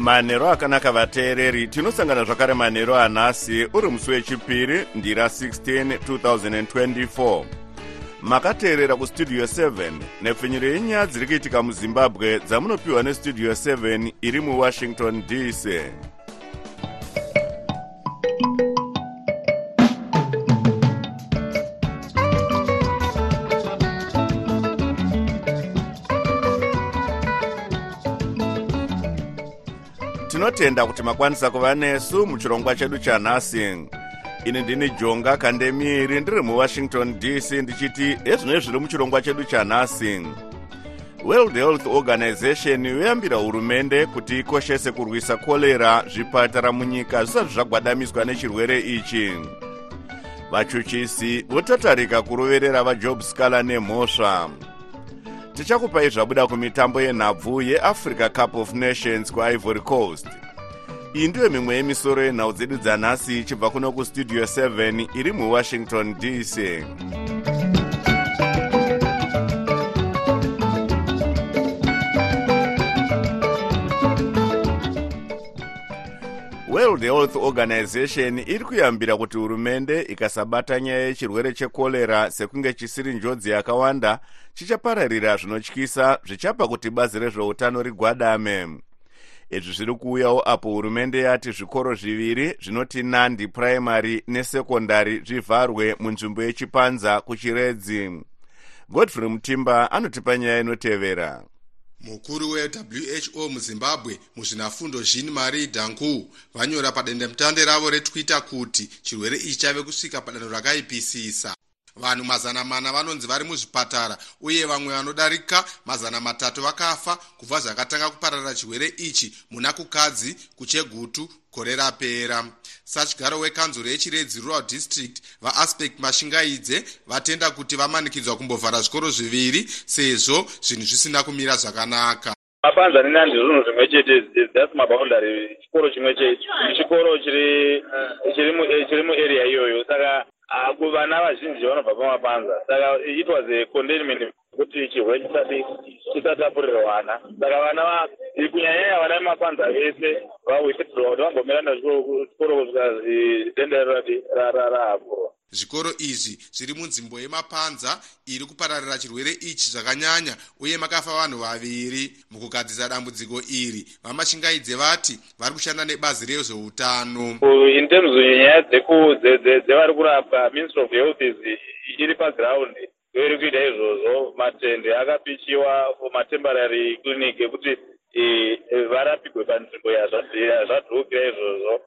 manhero akanaka vateereri tinosangana zvakare manhero anhasi uri musi wechipiri ndira 16 2024 makateerera kustudio 7 nepfenyuro yenyaya dziri kuitika muzimbabwe dzamunopiwa nestudio 7 iri muwashington dc tinotenda kuti makwanisa kuva nesu muchirongwa chedu chanhasi ini ndini jonga kandemiri ndiri muwashington dc ndichiti ezvinoi zviri muchirongwa chedu chanhasi world health organization yoyambira hurumende kuti ikoshese kurwisa korera zvipatara munyika zvisati zvagwadamiswa nechirwere ichi. Vachuchisi votatarika kuroverera vajob scaler nemhosva tichakupai zvabuda kumitambo yenhabvu yeafrica cup of nations kuivory coast. Iyi ndiyo mimwe yemisoro yenhau dzedu dzanhasi ichibva kuno kustudio 7 iri muwashington dc world health organization iri kuyambira kuti hurumende ikasabata nyaya yechirwere chekorera sekunge chisiri njodzi yakawanda chichapararira zvinotyisa zvichapa kuti bazi rezveutano rigwadame. Izvi zviri kuuyawo apo hurumende yati zvikoro zviviri zvinoti nandi puraimary nesekondari zvivharwe munzvimbo yechipanza kuchiredzi. Godfrey mutimba anotipa nyaya inotevera mukuru wewho muzimbabwe muzvinafundo jean marie danku vanyora padendemutande ravo retwitter kuti chirwere ichi chave kusvika padanho rakaipisisa vanhu mazana mana vanonzi vari muzvipatara uye vamwe vanodarika mazana matatu vakafa kubva zvakatanga kupararira chirwere ichi muna kukadzi kuchegutu gore rapera sachigaro wekanzuro yechiredzi rural district vaaspect mashingaidze vatenda kuti vamanikidzwa kumbovhara zvikoro zviviri sezvo zvinhu zvisina kumira zvakanaka. Mapanza nenandi zvinhu zvimwe chete thats maboundary chikoro chimwe chete chikoro chiri muarea iyoyo. Saka vana vazhinji vanobva pamapanza. Saka it was a containment kuti chirwere chisati chisatapurirwana. Saka vana kunyanyanya vana vemapanza vese vawithdraw kuti vambomira chikoro kusvika denda rati raavhurwa zvikoro izvi zviri munzvimbo yemapanza iri kupararira chirwere ichi zvakanyanya uye makafa vanhu vaviri. Mukugadzisa dambudziko iri vamashingaidze vati vari kushanda nebazi rezveutano. In terms nyaya dzevari kurapwa ministry of health iri paground iri kuita izvozvo. Matende akapichiwa matemporary clinic ekuti varapigwe panzvimbo yazvadhukira izvozvo.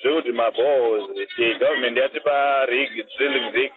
Zvekuti mabohos government yatipa rig drilling rig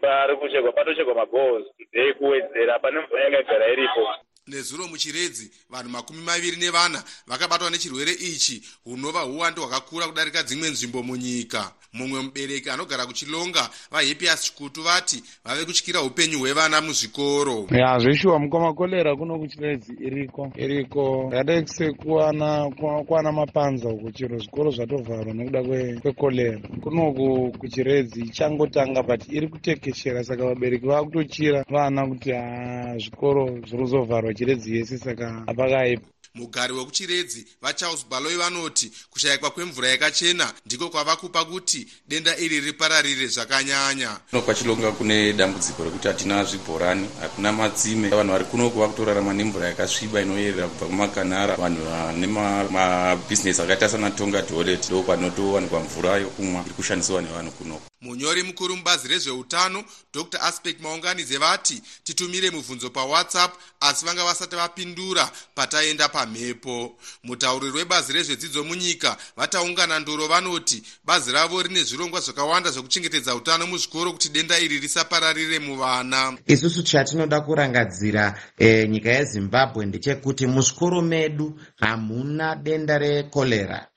pari kuchekwa patochekwa mabohos today kuwedzera pane mvura yakagara iripo nezuro muchiredzi vanhu makumi maviri nevana vakabatwa nechirwere ichi hunova uwandi hwakakura kudarika dzimwe nzvimbo munyika. Mumwe mubereki anogara kuchilonga vahepias chikutu vati vave kutyira upenyu hwevana muzvikoro. Ya zveshuwa mukwamakorera kuno kuchiredzi iriko? Iriko? Yadai sekuwana kuwana mapanza uko chero zvikoro zvatovharwa nekuda kwekorera. Kunoku kuchiredzi ichangotanga but iri kutekeshera saka vabereki vava kutochira vana kuti ha zvikoro zviri kuzovharwa chiredzi yese saka hapakaipa mugari wekuchiredzi vacharles baloi vanoti kushayikwa kwemvura yakachena ndiko kwava kupa kuti denda iri ripararire zvakanyanya. Kuno kwachilonga kune dambudziko rekuti hatina zvibhorani hakuna matsime. Vanhu vari kuno kuva kutorarama nemvura yakasviba inoyerera kubva kumakanara vanhu vane mabhizinesi akaita sanatonga toilet ndo panotowanikwa mvura yokumwa iri kushandisiwa nevanhu kunoko munyori mukuru mubazi rezveutano dr. Aspect maunganize vati titumire mubvunzo pawhatsapp asi vanga vasati vapindura pataenda pamhepo. Mutauriri webazi rezvedzidzo munyika vataungana ndoro vanoti bazi ravo rine zvirongwa zvakawanda zvekuchengetedza utano muzvikoro kuti denda iri risapararire muvana. Isusu chatinoda kurangadzira e, nyika yezimbabwe ndechekuti muzvikoro medu hamuna denda rekorera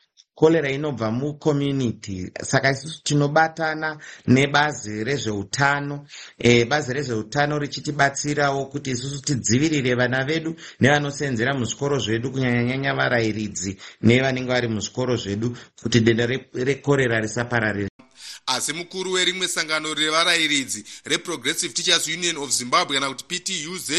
korera inobva mucommunity. Saka isusu tinobatana nebazi rezveutano. E, bazi rezveutano richitibatsirawo kuti isusu tidzivirire vana vedu nevanosenzera muzvikoro zvedu kunyanyanyanya varayiridzi nevanenge vari muzvikoro zvedu kuti denda rekorera risapararira. Asi mukuru werimwe sangano revarayiridzi reprogressive teachers union of zimbabwe kana kuti ptuz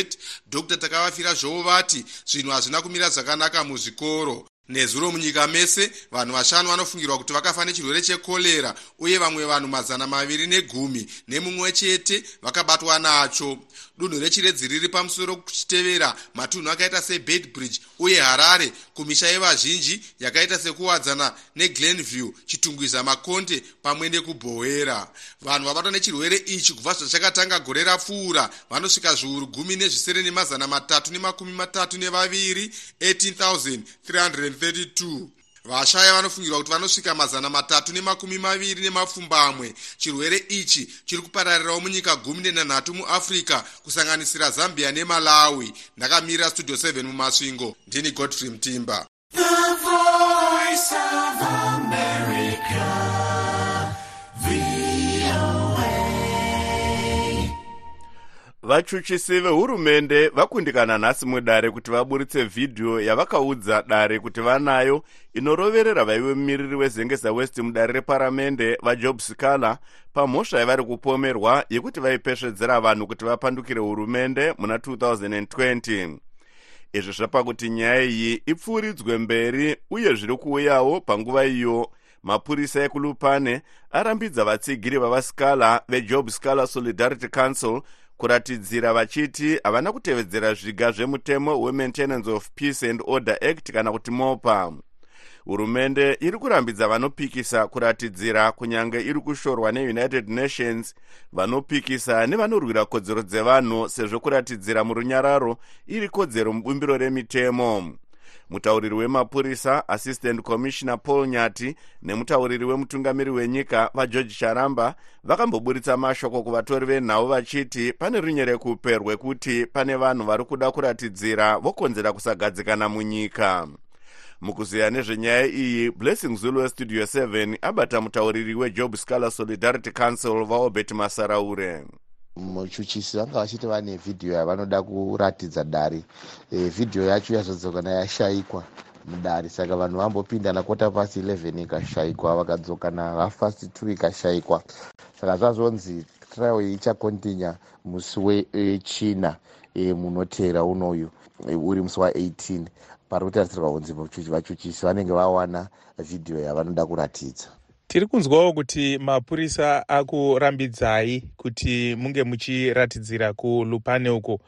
dr takavafira zvovo vati zvinhu hazvina kumira zvakanaka muzvikoro nezuro munyika mese vanhu vashanu vanofungirwa kuti vakafa nechirwere chekorera uye vamwe vanhu mazana maviri negumi nemumwe chete vakabatwa nacho dunhu rechiredzi riri pamusoro kuchitevera matunhu akaita sebedbridge uye harare. Kumisha yevazhinji yakaita sekuwadzana neglenview chitungwiza makonde pamwe nekubhowera vanhu vabatwa nechirwere ichi kubva zvachakatanga gore rapfuura. Vanosvika zviuru gumi nezvisere nemazana matatu nemakumi matatu nevaviri 18332 vashaya vanofungirwa kuti vanosvika mazana matatu nemakumi maviri nemapfumbamwe. Chirwere ichi chiri kupararirawo munyika gumi nenhanhatu muafrica kusanganisira zambia nemalawi. Ndakamirira studio 7 mumasvingo. Ndini godfrey mtimba vachuchisi vehurumende vakundikana nhasi mudare kuti vaburitse vhidhiyo yavakaudza dare kuti vanayo inoroverera vaive mumiriri wezengeza west mudare reparamende vajob scala pamhosva yavari kupomerwa yekuti vaipesvedzera vanhu kuti vapandukire hurumende muna 2020 izvi zvapa kuti nyaya iyi ipfuuridzwe mberi uye zviri kuuyawo panguva iyo. Mapurisa ekulupane arambidza vatsigiri vavascala vejob scala solidarity council kuratidzira vachiti havana kutevedzera zviga zvemutemo wemaintenance of peace and order act kana kuti mopa. Hurumende iri kurambidza vanopikisa kuratidzira kunyange iri kushorwa neunited nations. Vanopikisa nevanorwira kodzero dzevanhu sezvo kuratidzira murunyararo iri kodzero mubumbiro remitemo mutauriri wemapurisa assistant commissioner paul nyati nemutauriri wemutungamiri wenyika vageorge charamba vakamboburitsa mashoko kuvatori venhau vachiti pane runyerekupe rwekuti pane vanhu vari kuda kuratidzira vokonzera kusagadzikana munyika. Mukuziya nezvenyaya iyi blessing zulu westudio 7 abata mutauriri wejob scalar solidarity council vaobert masaraure muchuchisi vanga vachiti vane vhidhiyo yavanoda kuratidza dare e, vhidhiyo yacho yazvodzokana yashayikwa mudare saka vanhu vambopindana kota pasi 11 ikashayikwa vakadzokana hafast 2 ikashayikwa. Saka zvazonzi trial iyi ichakontinya musi wechina e, munoteera unoyu e, uri musi wa18 pari kutarisirwa kunzi vachuchisi vanenge vawana vhidhiyo yavanoda kuratidza tiri kunzwawo kuti mapurisa akurambidzai kuti munge muchiratidzira kulupane uko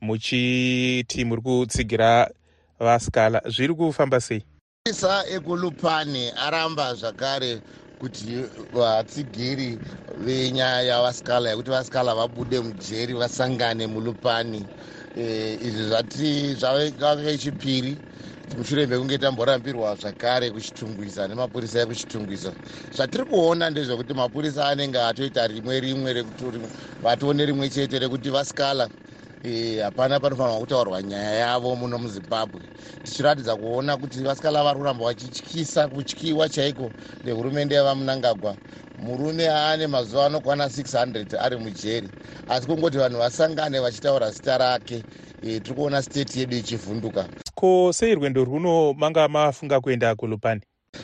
muchiti muri kutsigira vascala zviri kufamba sei? Mapurisa ekulupane aramba zvakare kuti vatsigiri venyaya yavascala yekuti vascala vabude mujeri vasangane mulupani e, izvi zvati zvave chipiri. Mushure mekunge tamborambirwa zvakare kuchitungwisa nemapurisa ekuchitungwisa zvatiri kuona ndezvekuti mapurisa anenge atoita rimwe rimwe rekuti vatione rimwe chete rekuti vascala hapana panofanirwa kutaurwa nyaya yavo muno muzimbabwe. Tichiratidza kuona kuti vascala vari kuramba vachityisa kutyiwa chaiko nehurumende yavamunangagwa murume aane mazuva anokwana 600 ari mujeri. Asi kungoti vanhu vasangane vachitaura zita rake e, tiri kuona state yedu ichivhunduka. Ko sei rwendo rwuno manga mafunga kuenda kulupani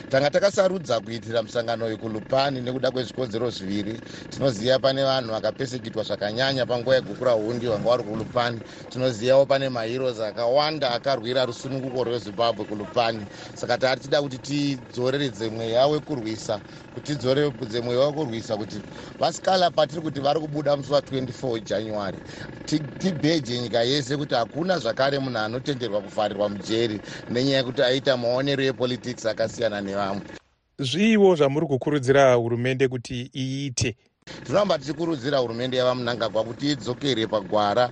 tanga takasarudza kuitira musangano uyu kulupani nekuda kwezvikonzero zviviri. Tinoziva pane vanhu vakapesekitwa zvakanyanya panguva yegukura hundi vanga vari kulupani. Tinozivawo pane maheroes akawanda akarwira rusununguko rwezimbabwe kulupani. Saka tari tida kuti tidzoreredze mweya wekurwisa kuti tidzoreredze mweya wekurwisa kuti vasikala patiri kuti vari kubuda musi wa24 january tibheje nyika yese kuti hakuna zvakare munhu anotenderwa kuvharirwa mujeri nenyaya yekuti aita maonero epolitics akasiyana nevamwe zviiwo zvamuri kukurudzira hurumende kuti iite? Tinoramba tichikurudzira hurumende yavamunangagwa kuti idzokere pagwara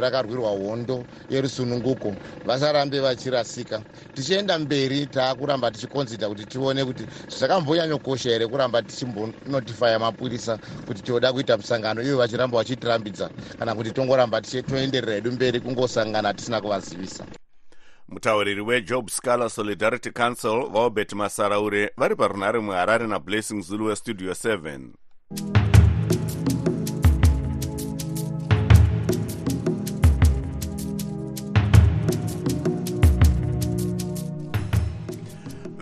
rakarwirwa hondo yerusununguko. Vasarambe vachirasika. Tichienda mberi taakuramba tichikonzita kuti tione kuti zvakambonyanyokosha here kuramba tichimbonotifaya mapurisa kuti tioda kuita musangano ivo vachiramba vachitirambidza kana kuti tongoramba toenderera hedu mberi kungosangana tisina kuvazivisa mutauriri wejob scalar solidarity council vaobert masaraure vari parunhare muharare nablessing zulu westudio 7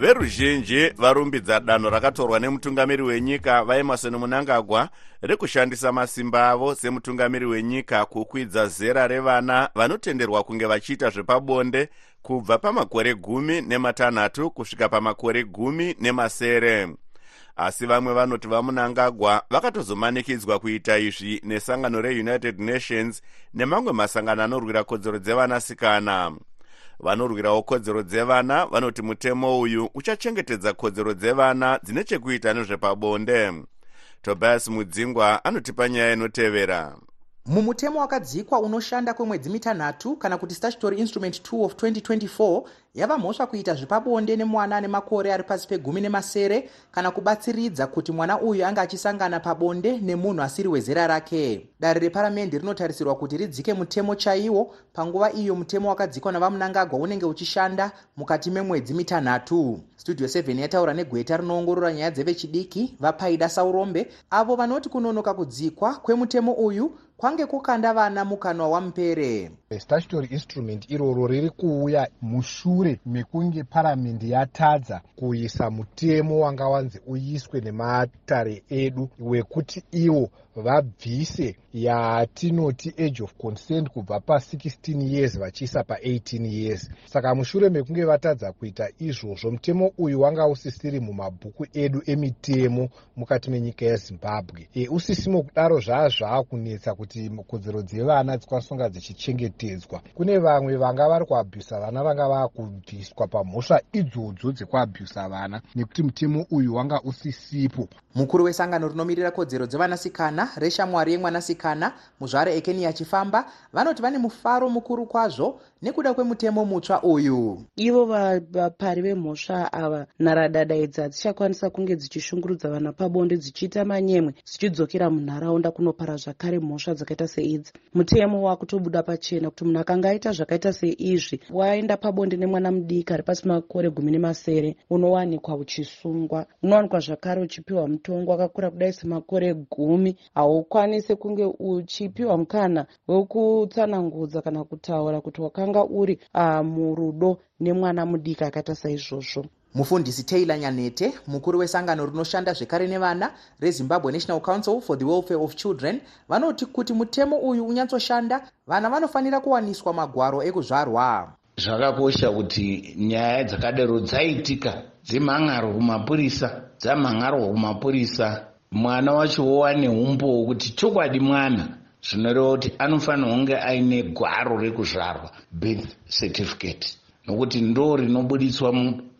veruzhinji varumbidza danho rakatorwa nemutungamiri wenyika vaemarson munangagwa rekushandisa masimba avo semutungamiri wenyika kukwidza zera revana vanotenderwa kunge vachiita zvepabonde kubva pamakore gumi nematanhatu kusvika pamakore gumi nemasere. Asi vamwe vanoti vamunangagwa vakatozomanikidzwa kuita izvi nesangano reunited nations nemamwe masangano anorwira kodzero dzevanasikana vanorwirawo kodzero dzevana vanoti mutemo uyu uchachengetedza kodzero dzevana dzine chekuita nezvepabonde. Tobias mudzingwa anotipa nyaya inotevera. Mumutemo wakadzikwa unoshanda kwemwedzi mitanhatu kana kuti statutory instrument 2 of 2024 yava mhosva kuita zvepabonde nemwana ane makore ari pasi pegumi nemasere kana kubatsiridza kuti mwana uyu ange achisangana pabonde nemunhu asiri wezera rake dare reparamende rinotarisirwa kuti ridzike mutemo chaiwo panguva iyo mutemo wakadzikwa navamunangagwa unenge uchishanda mukati memwedzi mitanhatu. Studio 7 yataura negweta rinoongorora nyaya dzevechidiki vapaida saurombe avo vanoti kunonoka kudzikwa kwemutemo uyu kwange kukanda vana mukanwa wamupere statutory instrument iroro riri kuuya mushure mekunge paramende yatadza kuisa mutemo wanga wanzi uyiswe nematare edu wekuti iwo vabvise yatinoti age of consent kubva pa16 years vachiisa pa18 years. Saka mushure mekunge vatadza kuita izvozvo mutemo uyu wanga usisiri mumabhuku edu emitemo mukati menyika yezimbabwe. E, usisimo kudaro zvaa zvaakunetsa kuti kodzero dzevana dzikwanisa kunga dzichichengetedzwa. Kune vamwe vanga vari kuabhusa vana vanga vaakubviswa pamhosva idzodzo dzekuabhusa vana nekuti mutemo uyu wanga usisipo. Mukuru wesangano rinomirira kodzero dzevanasikana reshamwari yemwanasikana muzvare ekeni achifamba. Vanoti vane mufaro mukuru kwazvo nekuda kwemutemo mutsva uyu. Ivo vapari vemhosva ava nharadada idzi hadzichakwanisa kunge dzichishungurudza vana pabonde dzichiita manyemwe dzichidzokera munharaunda kunopara zvakare mhosva dzakaita seidzi mutemo wakutobuda pachena kuti munhu akanga aita zvakaita seizvi waenda pabonde nemwana mudiki ari pasi makore gumi nemasere unowanikwa uchisungwa. Unowanikwa zvakare uchipiwa mutongo wakakura kudai semakore gumi. Haukwanisi kunge uchipiwa mukana wekutsanangudza kana kutaura kuti wakanga uri uh, murudo nemwana mudiki akaita saizvozvo. Mufundisi taylor nyanete mukuru wesangano rinoshanda zvekare nevana rezimbabwe national council for the welfare of children vanoti kuti mutemo uyu unyatsoshanda vana vanofanira kuwaniswa magwaro ekuzvarwa. Zvakakosha kuti nyaya dzakadaro dzaitika dzemhan'aro kumapurisa dzamhan'arwa kumapurisa. Mwana wacho wowane umbo hwekuti chokwadi mwana zvinoreva kuti anofanirwa kunge aine gwaro rekuzvarwa birth certificate. Nokuti ndo rinobudiswa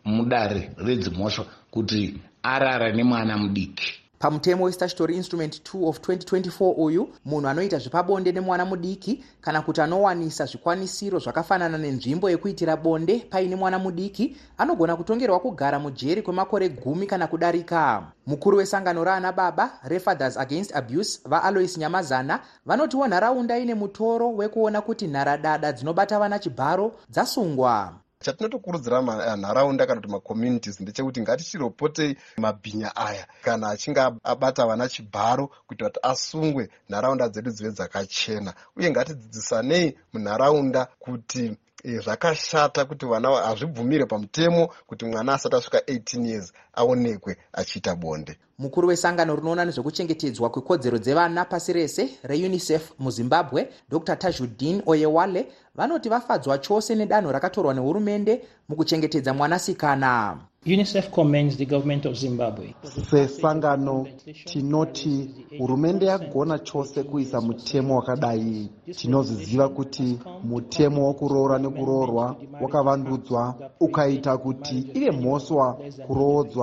mudare redzimhosva kuti arara nemwana mudiki pamutemo westatutory instrument 2 of 2024 uyu munhu anoita zvepabonde nemwana mudiki kana kuti anowanisa zvikwanisiro zvakafanana nenzvimbo yekuitira bonde paine mwana mudiki anogona kutongerwa kugara mujeri kwemakore gumi kana kudarika. Mukuru wesangano raana baba refathers against abuse vaalois nyamazana vanotiwo nharaunda ine mutoro wekuona kuti nharadada dzinobata vana chibharo dzasungwa chatinotokurudzira nharaunda kana kuti macommunities ndechekuti ngatichiropotei mabhinya aya kana achinge abata vana chibharo kuita kuti asungwe nharaunda dzedu dzive dzakachena. Uye ngatidzidzisanei munharaunda kuti zvakashata kuti vana hazvibvumire pamutemo kuti mwana asati asvika 18 years aonekwe achiita bonde. Mukuru wesangano rinoona nezvekuchengetedzwa kwekodzero dzevana pasi rese reunicef muzimbabwe dr. Tajudin oyewale vanoti vafadzwa chose nedanho rakatorwa nehurumende mukuchengetedza mwanasikana. Unicef commends the government of zimbabwe. Sesangano tinoti hurumende yagona chose kuisa mutemo wakadai. Tinoziziva kuti mutemo wokuroora nekuroorwa wakavandudzwa ukaita kuti ive mhosva kuroodzwa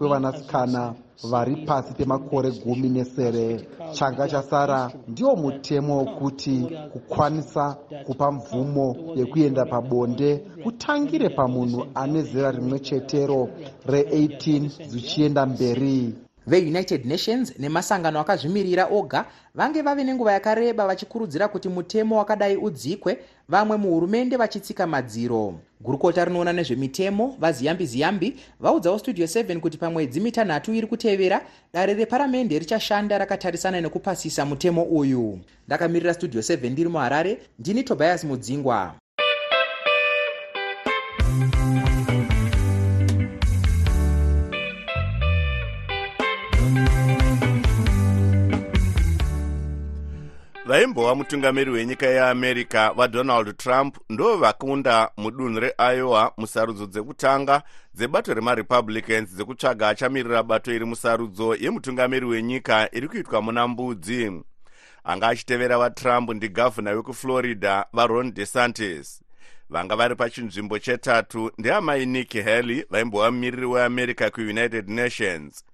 kwevanasikana vari pasi pemakore gumi nesere. Changa chasara ndiwo mutemo wekuti kukwanisa kupa mvumo yekuenda pabonde kutangire pamunhu ane zera rimwe chetero re18 zvichienda mberi veunited nations nemasangano akazvimirira oga vange vave nenguva yakareba vachikurudzira kuti mutemo wakadai udzikwe vamwe muhurumende vachitsika madziro. Gurukota rinoona nezvemitemo vaziyambi ziyambi vaudzawo studio 7 kuti pamwedzi mitanhatu iri kutevera dare reparamende richashanda rakatarisana nekupasisa mutemo uyu. Ndakamirira studio 7 ndiri muharare ndini tobias mudzingwa vaimbova mutungamiri wenyika yeamerica vadonald trump ndo vakunda mudunhu reiowa musarudzo dzekutanga dzebato remarepublicans dzekutsvaga achamirira bato iri musarudzo yemutungamiri wenyika iri kuitwa muna mbudzi. Anga achitevera vatrump ndigavhuna wekuflorida varon desantis. Vanga vari pachinzvimbo chetatu ndeamai nick haley vaimbova mumiriri weamerica kuunited nations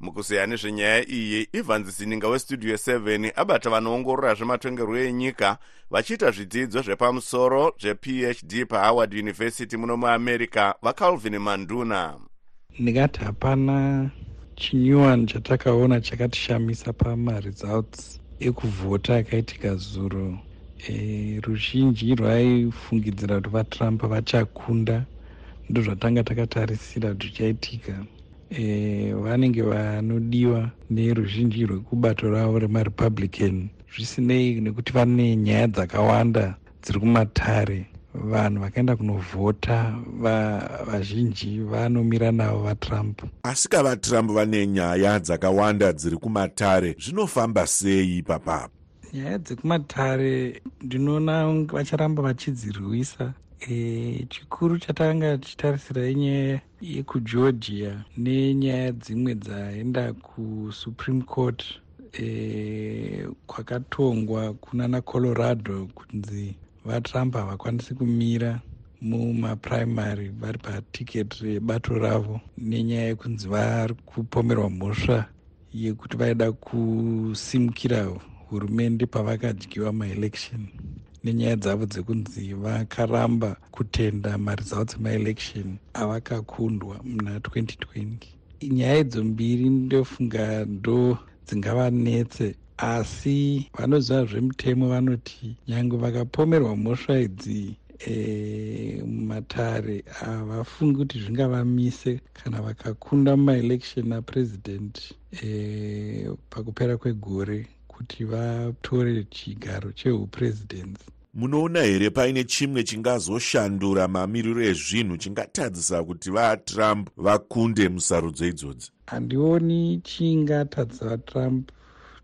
mukuzeya nezvenyaya iyi evans zininga westudio 7 abata vanoongorora zvematongerwo enyika vachiita zvidzidzo zvepamusoro zvephd pahoward university muno muamerica vacalvin manduna. Ndingati hapana chinyuwani chatakaona chakatishamisa pamaresults ekuvhota akaitika zuro. E, ruzhinji rwaifungidzira kuti vatrump vachakunda ndozvatanga takatarisira kuti zvichaitika e, vanenge vanodiwa neruzhinji rwekubato ravo remarepublican zvisinei nekuti vane nyaya dzakawanda dziri kumatare. Vanhu vakaenda kunovhota vazhinji va vanomira navo vatrump. Asi ka vatrump vane nyaya dzakawanda dziri kumatare zvinofamba sei ipapapo nyaya dzekumatare ndinoona vacharamba vachidzirwisa e, chikuru chatanga tichitarisira inyaya yekugeorgia nenyaya dzimwe dzaenda kusupreme court e, kwakatongwa kuna nacolorado kunzi vatrump havakwanisi kumira mumapuraimary vari patiketi rebato ravo nenyaya yekunzi vari kupomerwa mhosva yekuti vaida kusimukira hurumende pavakadyiwa maelection nenyaya dzavo dzekunzi vakaramba kutenda maresults emaelection avakakundwa muna 2020 nyaya idzo mbiri ndofunga ndo dzingavanetse asi vanoziva zvemutemo vanoti nyange vakapomerwa mhosva idzi mumatare e, havafungi kuti zvingavamise kana vakakunda mumaelection apresident e, pakupera kwegore kuti vatore chigaro cheupresidency munoona here paine chimwe chingazoshandura mamiriro ezvinhu chingatadzisa kuti vatrump vakunde musarudzo idzodzi? Handioni chingatadzisa vatrump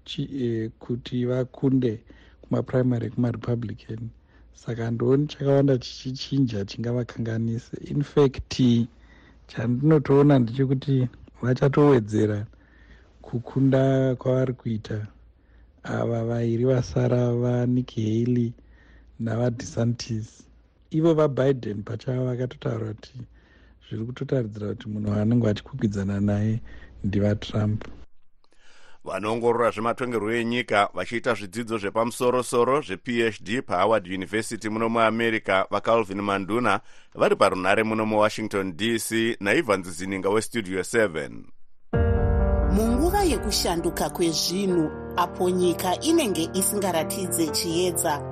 chi, eh, kuti vakunde kumapuraimary ekumarepublican saka handioni chakawanda chichichinja chingavakanganise. Infact chandinotoona ndechekuti vachatowedzera kukunda kwavari kuita. Ava vairi vasara vanik haley navadesantis. Ivo vabiden pachavo vakatotaura kuti zviri kutotaridzira kuti munhu waanenge vachikwikwidzana naye ndivatrump vanoongorora zvematongerwo enyika vachiita zvidzidzo zvepamusorosoro zvephd pahoward university muno muamerica vacalvin manduna vari parunhare muno muwashington dc naivans zininga westudio 7 munguva yekushanduka kwezvinhu apo nyika inenge isingaratidze chiedza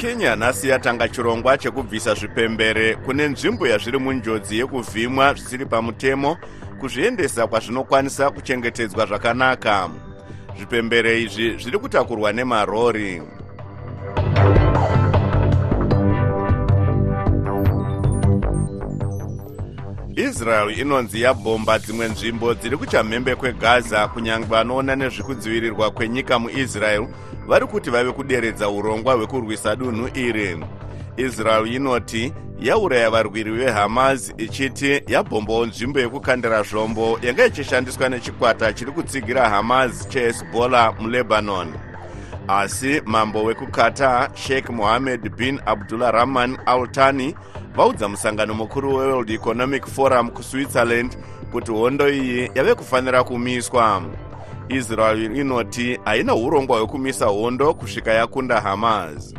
kenya nhasi yatanga chirongwa chekubvisa zvipembere kune nzvimbo yazviri munjodzi yekuvhimwa zvisiri pamutemo kuzviendesa kwazvinokwanisa kuchengetedzwa zvakanaka. Zvipembere izvi zviri kutakurwa nemarori. Israel inonzi yabhomba dzimwe nzvimbo dziri kuchamhembe kwegaza kunyange vanoona nezvekudzivirirwa kwenyika muisrael vari kuti vave kuderedza urongwa hwekurwisa dunhu iri. Israel inoti yauraya varwiri vehamas ichiti yabhombawo nzvimbo yekukandira zvombo yanga ichishandiswa nechikwata chiri kutsigira hamas chehezbollah mulebanon. Asi mambo wekuqatar sheikh mohammed bin abdullah rahman al thani vaudza musangano mukuru weworld economic forum kuswitzerland kuti hondo iyi yave kufanira kumiswa israel inoti haina urongwa hwekumisa hondo kusvika yakunda hamas.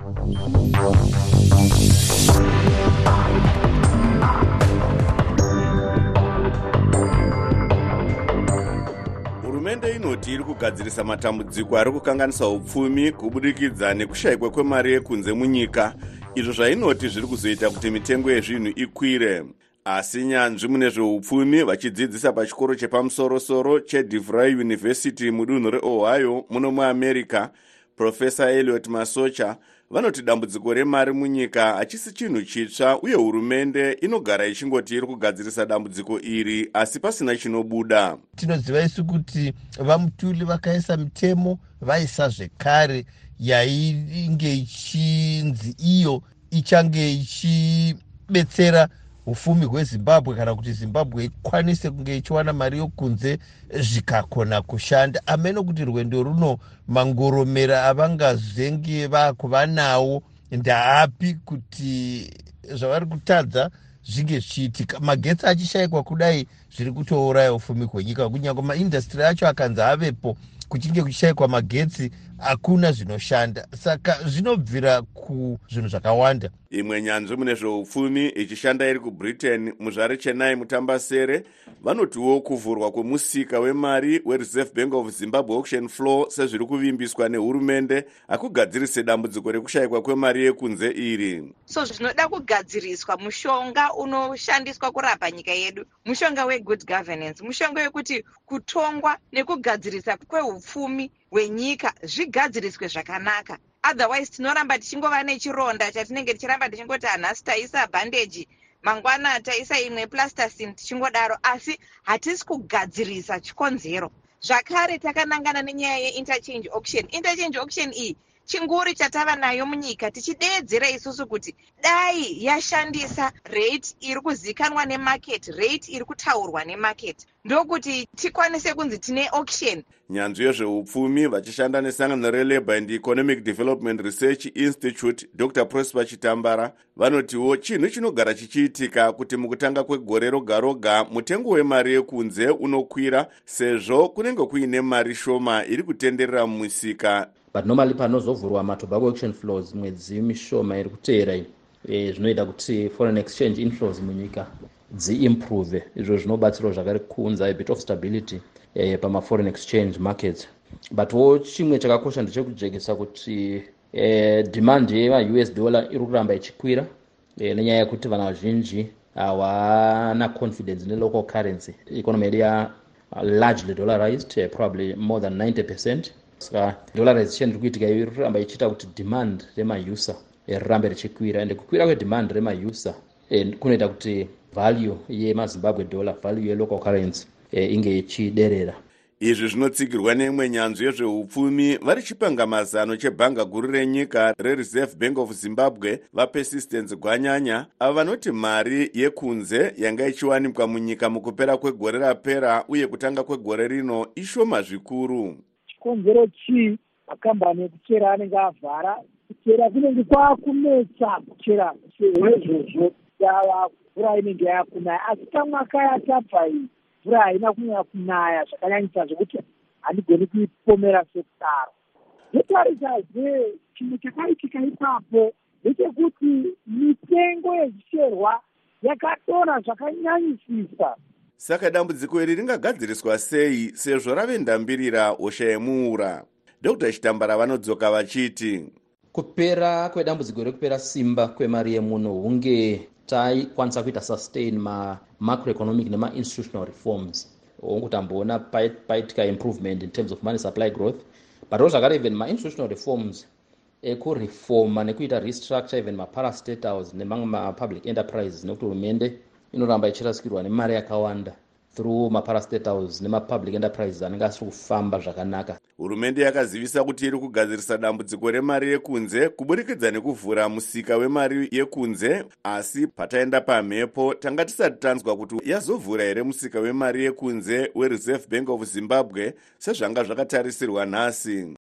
Hurumende inoti iri kugadzirisa matambudziko ari kukanganisa upfumi kubudikidza nekushayikwa kwemari yekunze munyika. Izvo zvainoti zviri kuzoita kuti mitengo yezvinhu ikwire asi nyanzvi mune zveupfumi vachidzidzisa pachikoro chepamusorosoro chedevry university mudunhu reohio muno muamerica profesa eliot masocha vanoti dambudziko remari munyika hachisi chinhu chitsva uye hurumende inogara ichingoti iri kugadzirisa dambudziko iri asi pasina chinobuda. Tinoziva isu kuti vamutuli vakaisa mitemo vaisa zvekare yainge ichinzi iyo ichange ichibetsera ufumi hwezimbabwe kana kuti zimbabwe ikwanise kunge ichiwana mari yokunze zvikakona kushanda. Ameno kuti rwendo runo mangoromera avangazenge vakuva nawo ndaapi kuti zvavari kutadza zvinge zvichiitika? Magetsi achishayikwa kudai zviri kutouraya ufumi hwenyika kunyange maindastiri acho akanzi avepo kuchinge kuchishayikwa magetsi hakuna zvinoshanda. Saka zvinobvira kuzvinhu zvakawanda. Imwe nyanzvi mune zveupfumi ichishanda iri kubritain muzvare chenai mutambasere vanotiwo kuvhurwa kwemusika wemari wereserve bank of zimbabwe auction floor sezviri kuvimbiswa nehurumende hakugadzirise dambudziko rekushayikwa kwemari yekunze iri. So zvinoda kugadziriswa mushonga unoshandiswa kurapa nyika yedu mushonga wegood governance mushonga wekuti kutongwa nekugadzirisa kweupfumi hwenyika zvigadziriswe zvakanaka. Otherwise tinoramba tichingova nechironda chatinenge tichiramba tichingoti hanhasi taisa bhandeji mangwana taisa imwe plastasin tichingodaro asi hatisi kugadzirisa chikonzero. Zvakare takanangana nenyaya yeinterchange auction. Interchange auction iyi chinguri chatava nayo munyika tichideedzera isusu kuti dai yashandisa rate iri kuzikanwa nemarket rate iri kutaurwa nemarket. Ndokuti tikwanise kunzi tine auction. Nyanzvi yezveupfumi vachishanda nesangano relabour and economic development research institute dr. Prosper chitambara vanotiwo chinhu chinogara chichiitika kuti mukutanga kwegore roga roga mutengo wemari yekunze unokwira sezvo kunenge kuine mari shoma iri kutenderera mumisika but normally panozovhurwa matobacco auction flows mwedzi mishoma iri kuteera iyi. E, zvinoita kuti foreign exchange inflows munyika dziimprove izvo zvinobatsirawo zvakare kuunza a bit of stability e, pamaforeign exchange markets. Butwo chimwe chakakosha ndechekujekesa kuti e, demand yemaus dollar iri kuramba ichikwira e, nenyaya yekuti vanhu vazhinji hawana confidence nelocal currency. Economy yedu ya largely dollarized probably more than 90 percent saka dollarization iri kuitika iyo iri kuramba ichiita kuti demand remausa rirambe richikwira. Ende kukwira kwedemand remausa kunoita kuti value yemazimbabwe dollar value yelocal currency inge ichiderera. Izvi zvinotsigirwa neimwe nyanzvi yezveupfumi vari chipanga mazano chebhanga guru renyika rereserve bank of zimbabwe vapersistence gwanyanya ava vanoti mari yekunze yanga ichiwanikwa munyika mukupera kwegore rapera uye kutanga kwegore rino ishoma zvikuru chikonzero chii makambani ekuchera anenge avhara. Kuchera kunenge kwaakunetsa kuchera sezvozvo yava mvura inenge yakunaya. Asi tamwaka yatabva iyi mvura haina kunyanya kunaya zvakanyanyisa zvokuti handigoni kuipomera sekudaro zvetarisazve chinhu chakaitika ipapo ndechekuti mitengo yezvicherwa yakadora zvakanyanyisisa saka dambudziko iri ringagadziriswa sei sezvo rave ndambirira hosha yemuura? Dr. Chitambara vanodzoka vachiti kupera kwedambudziko rekupera simba kwemari yemuno hunge taikwanisa kuita sustain mamacroeconomic nemainstitutional reforms. Hongu tamboona paitika improvement in terms of money supply growth but ozvakare even mainstitutional reforms ekurefoma nekuita restructure even maparastatals nemamwe mapublic enterprises nekuti hurumende inoramba ichirasikirwa nemari yakawanda through maparastatals nemapublic enterprises anenge asiri kufamba zvakanaka. Hurumende yakazivisa kuti iri kugadzirisa dambudziko remari yekunze kuburikidza nekuvhura musika wemari yekunze asi pataenda pamhepo tanga tisati tanzwa kuti yazovhura here musika wemari yekunze wereserve bank of zimbabwe sezvanga zvakatarisirwa nhasi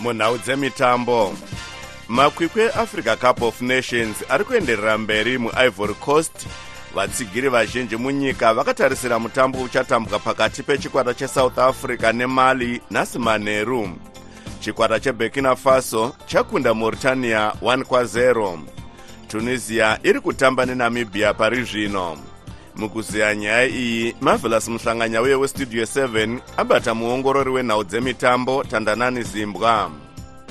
munhau dzemitambo. Makwikwi eafrica cup of nations ari kuenderera mberi muivory coast. Vatsigiri vazhinji munyika vakatarisira mutambo uchatambwa pakati pechikwata chesouth africa nemali nhasi manheru chikwata cheburkina faso chakunda mauritania 1 kwa0 tunisia iri kutamba nenamibhia pari zvino mukuziya nyaya iyi marvelous muhlanganya uye westudio 7 abata muongorori wenhau dzemitambo tandanani zimbwa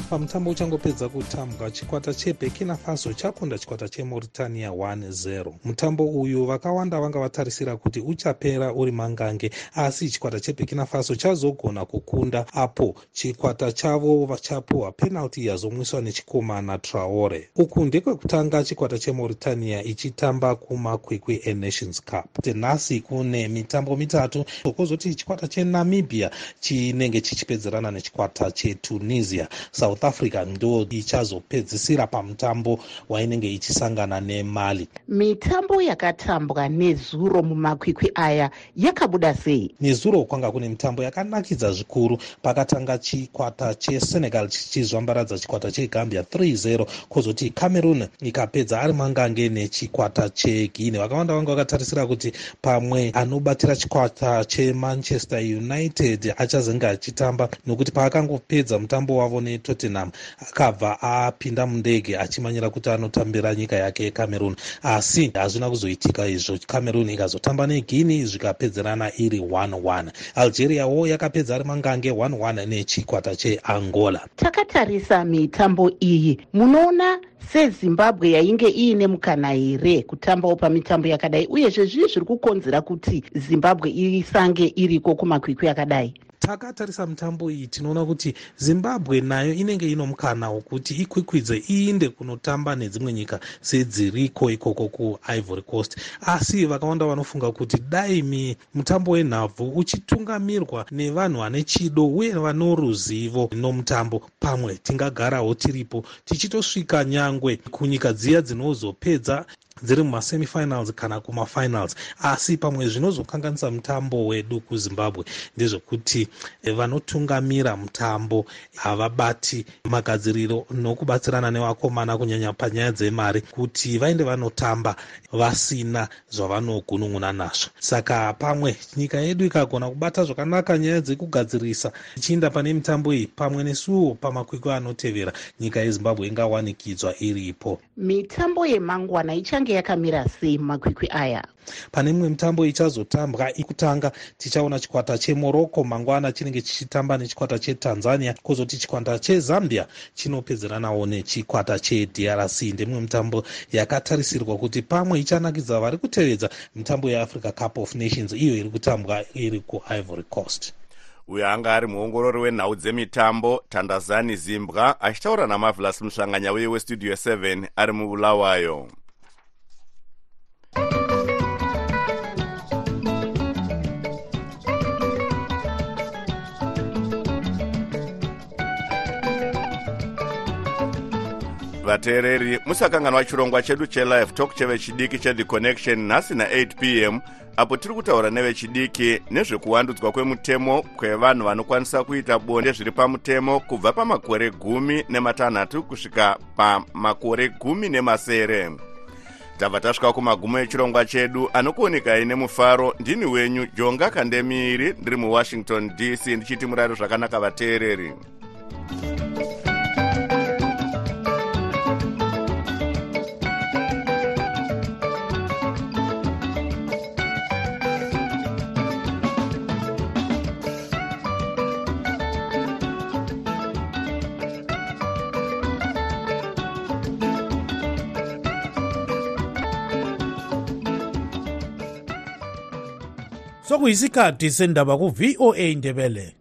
pamutambo uchangopedza kutambwa chikwata cheburkina faso chakunda chikwata chemauritania 1-0 mutambo uyu vakawanda vanga vatarisira kuti uchapera uri mangange asi chikwata cheburkina faso chazogona kukunda apo chikwata chavo chapuhwa penalty yazomwiswa nechikomana traore. Uku ndekwekutanga chikwata chemauritania ichitamba kumakwikwi enations cup. Nhasi kune mitambo mitatu kwozoti chikwata chenamibhia chinenge chichipedzerana nechikwata chetunisia south africa ndo ichazopedzisira pamutambo wainenge ichisangana nemali. Mitambo yakatambwa nezuro mumakwikwi aya yakabuda sei? Nezuro kwanga kune mitambo yakanakidza zvikuru pakatanga chikwata chesenegal chichizvambaradza chikwata chegambia 3-0 kwozoti cameroon ikapedza ari mangange nechikwata cheguine vakawanda vanga vakatarisira kuti pamwe anobatira chikwata chemanchester united achazenge achitamba nokuti paakangopedza mutambo wavo netottenham akabva apinda mundege achimanyira kuti anotambira nyika yake yecameroon. Asi hazvina kuzoitika izvo. Cameroon ikazotamba neguini zvikapedzerana iri 11 algeriawo yakapedza ari mangange 11 nechikwata cheangola. Takatarisa mitambo iyi munoona sezimbabwe yainge iine mukana here kutambawo pamitambo yakadai? Uyezve zvii zviri kukonzera kuti zimbabwe isange iriko kumakwikwi akadai takatarisa mitambo iyi tinoona kuti zimbabwe nayo inenge ino mukana wokuti ikwikwidze iinde kunotamba nedzimwe nyika sedziriko ikoko kuivory coast. Asi vakawanda vanofunga kuti dai mutambo wenhabvu uchitungamirwa nevanhu vane chido uye vano ruzivo nomutambo. Pamwe tingagarawo tiripo tichitosvika nyangwe kunyika dziya dzinozopedza dziri mumasemifinals kana kumafinals. Asi pamwe zvinozokanganisa mutambo wedu kuzimbabwe ndezvekuti vanotungamira mutambo havabati magadziriro nokubatsirana nevakomana kunyanya panyaya dzemari kuti vainde vanotamba vasina zvavanogunun'una nazvo. Saka pamwe nyika yedu ikagona kubata zvakanaka nyaya dzekugadzirisa ichiinda pane mitambo iyi pamwe nesuwo pamakwikwi anotevera. Nyika yezimbabwe ingawanikidzwa iripo. Mitambo yemangwana ichange yakamira sei mumakwikwi aya? Pane imwe mitambo ichazotambwa ikutanga. Tichaona chikwata chemorocco. Mangwana chinenge chichitamba nechikwata chetanzania. Kwozoti chikwata chezambia chinopedzeranawo nechikwata chedrc. Ndemwe mitambo yakatarisirwa kuti pamwe ichanakidza vari kutevedza mitambo yeafrica cup of nations. Iyo iri kutambwa iri kuivory coast. Uyo anga ari muongorori wenhau dzemitambo tandazani zimbwa achitaura namavelas musvanganya uye westudio 7 ari mubulawayo vateereri musakanganwa chirongwa chedu chelive talk chevechidiki chethi connection nhasi na8 p m apo tiri kutaura nevechidiki nezvekuwandudzwa kwemutemo kwevanhu vanokwanisa kuita bonde zviri pamutemo kubva pamakore gumi nematanhatu kusvika pamakore gumi nemasere. Tabva tasvika kumagumo echirongwa chedu anokuonekai nemufaro ndini wenyu jonga kandemiri ndiri muwashington dc ndichiti murari zvakanaka vateereri sokuyisikhathi sendaba ku-voa ndebele.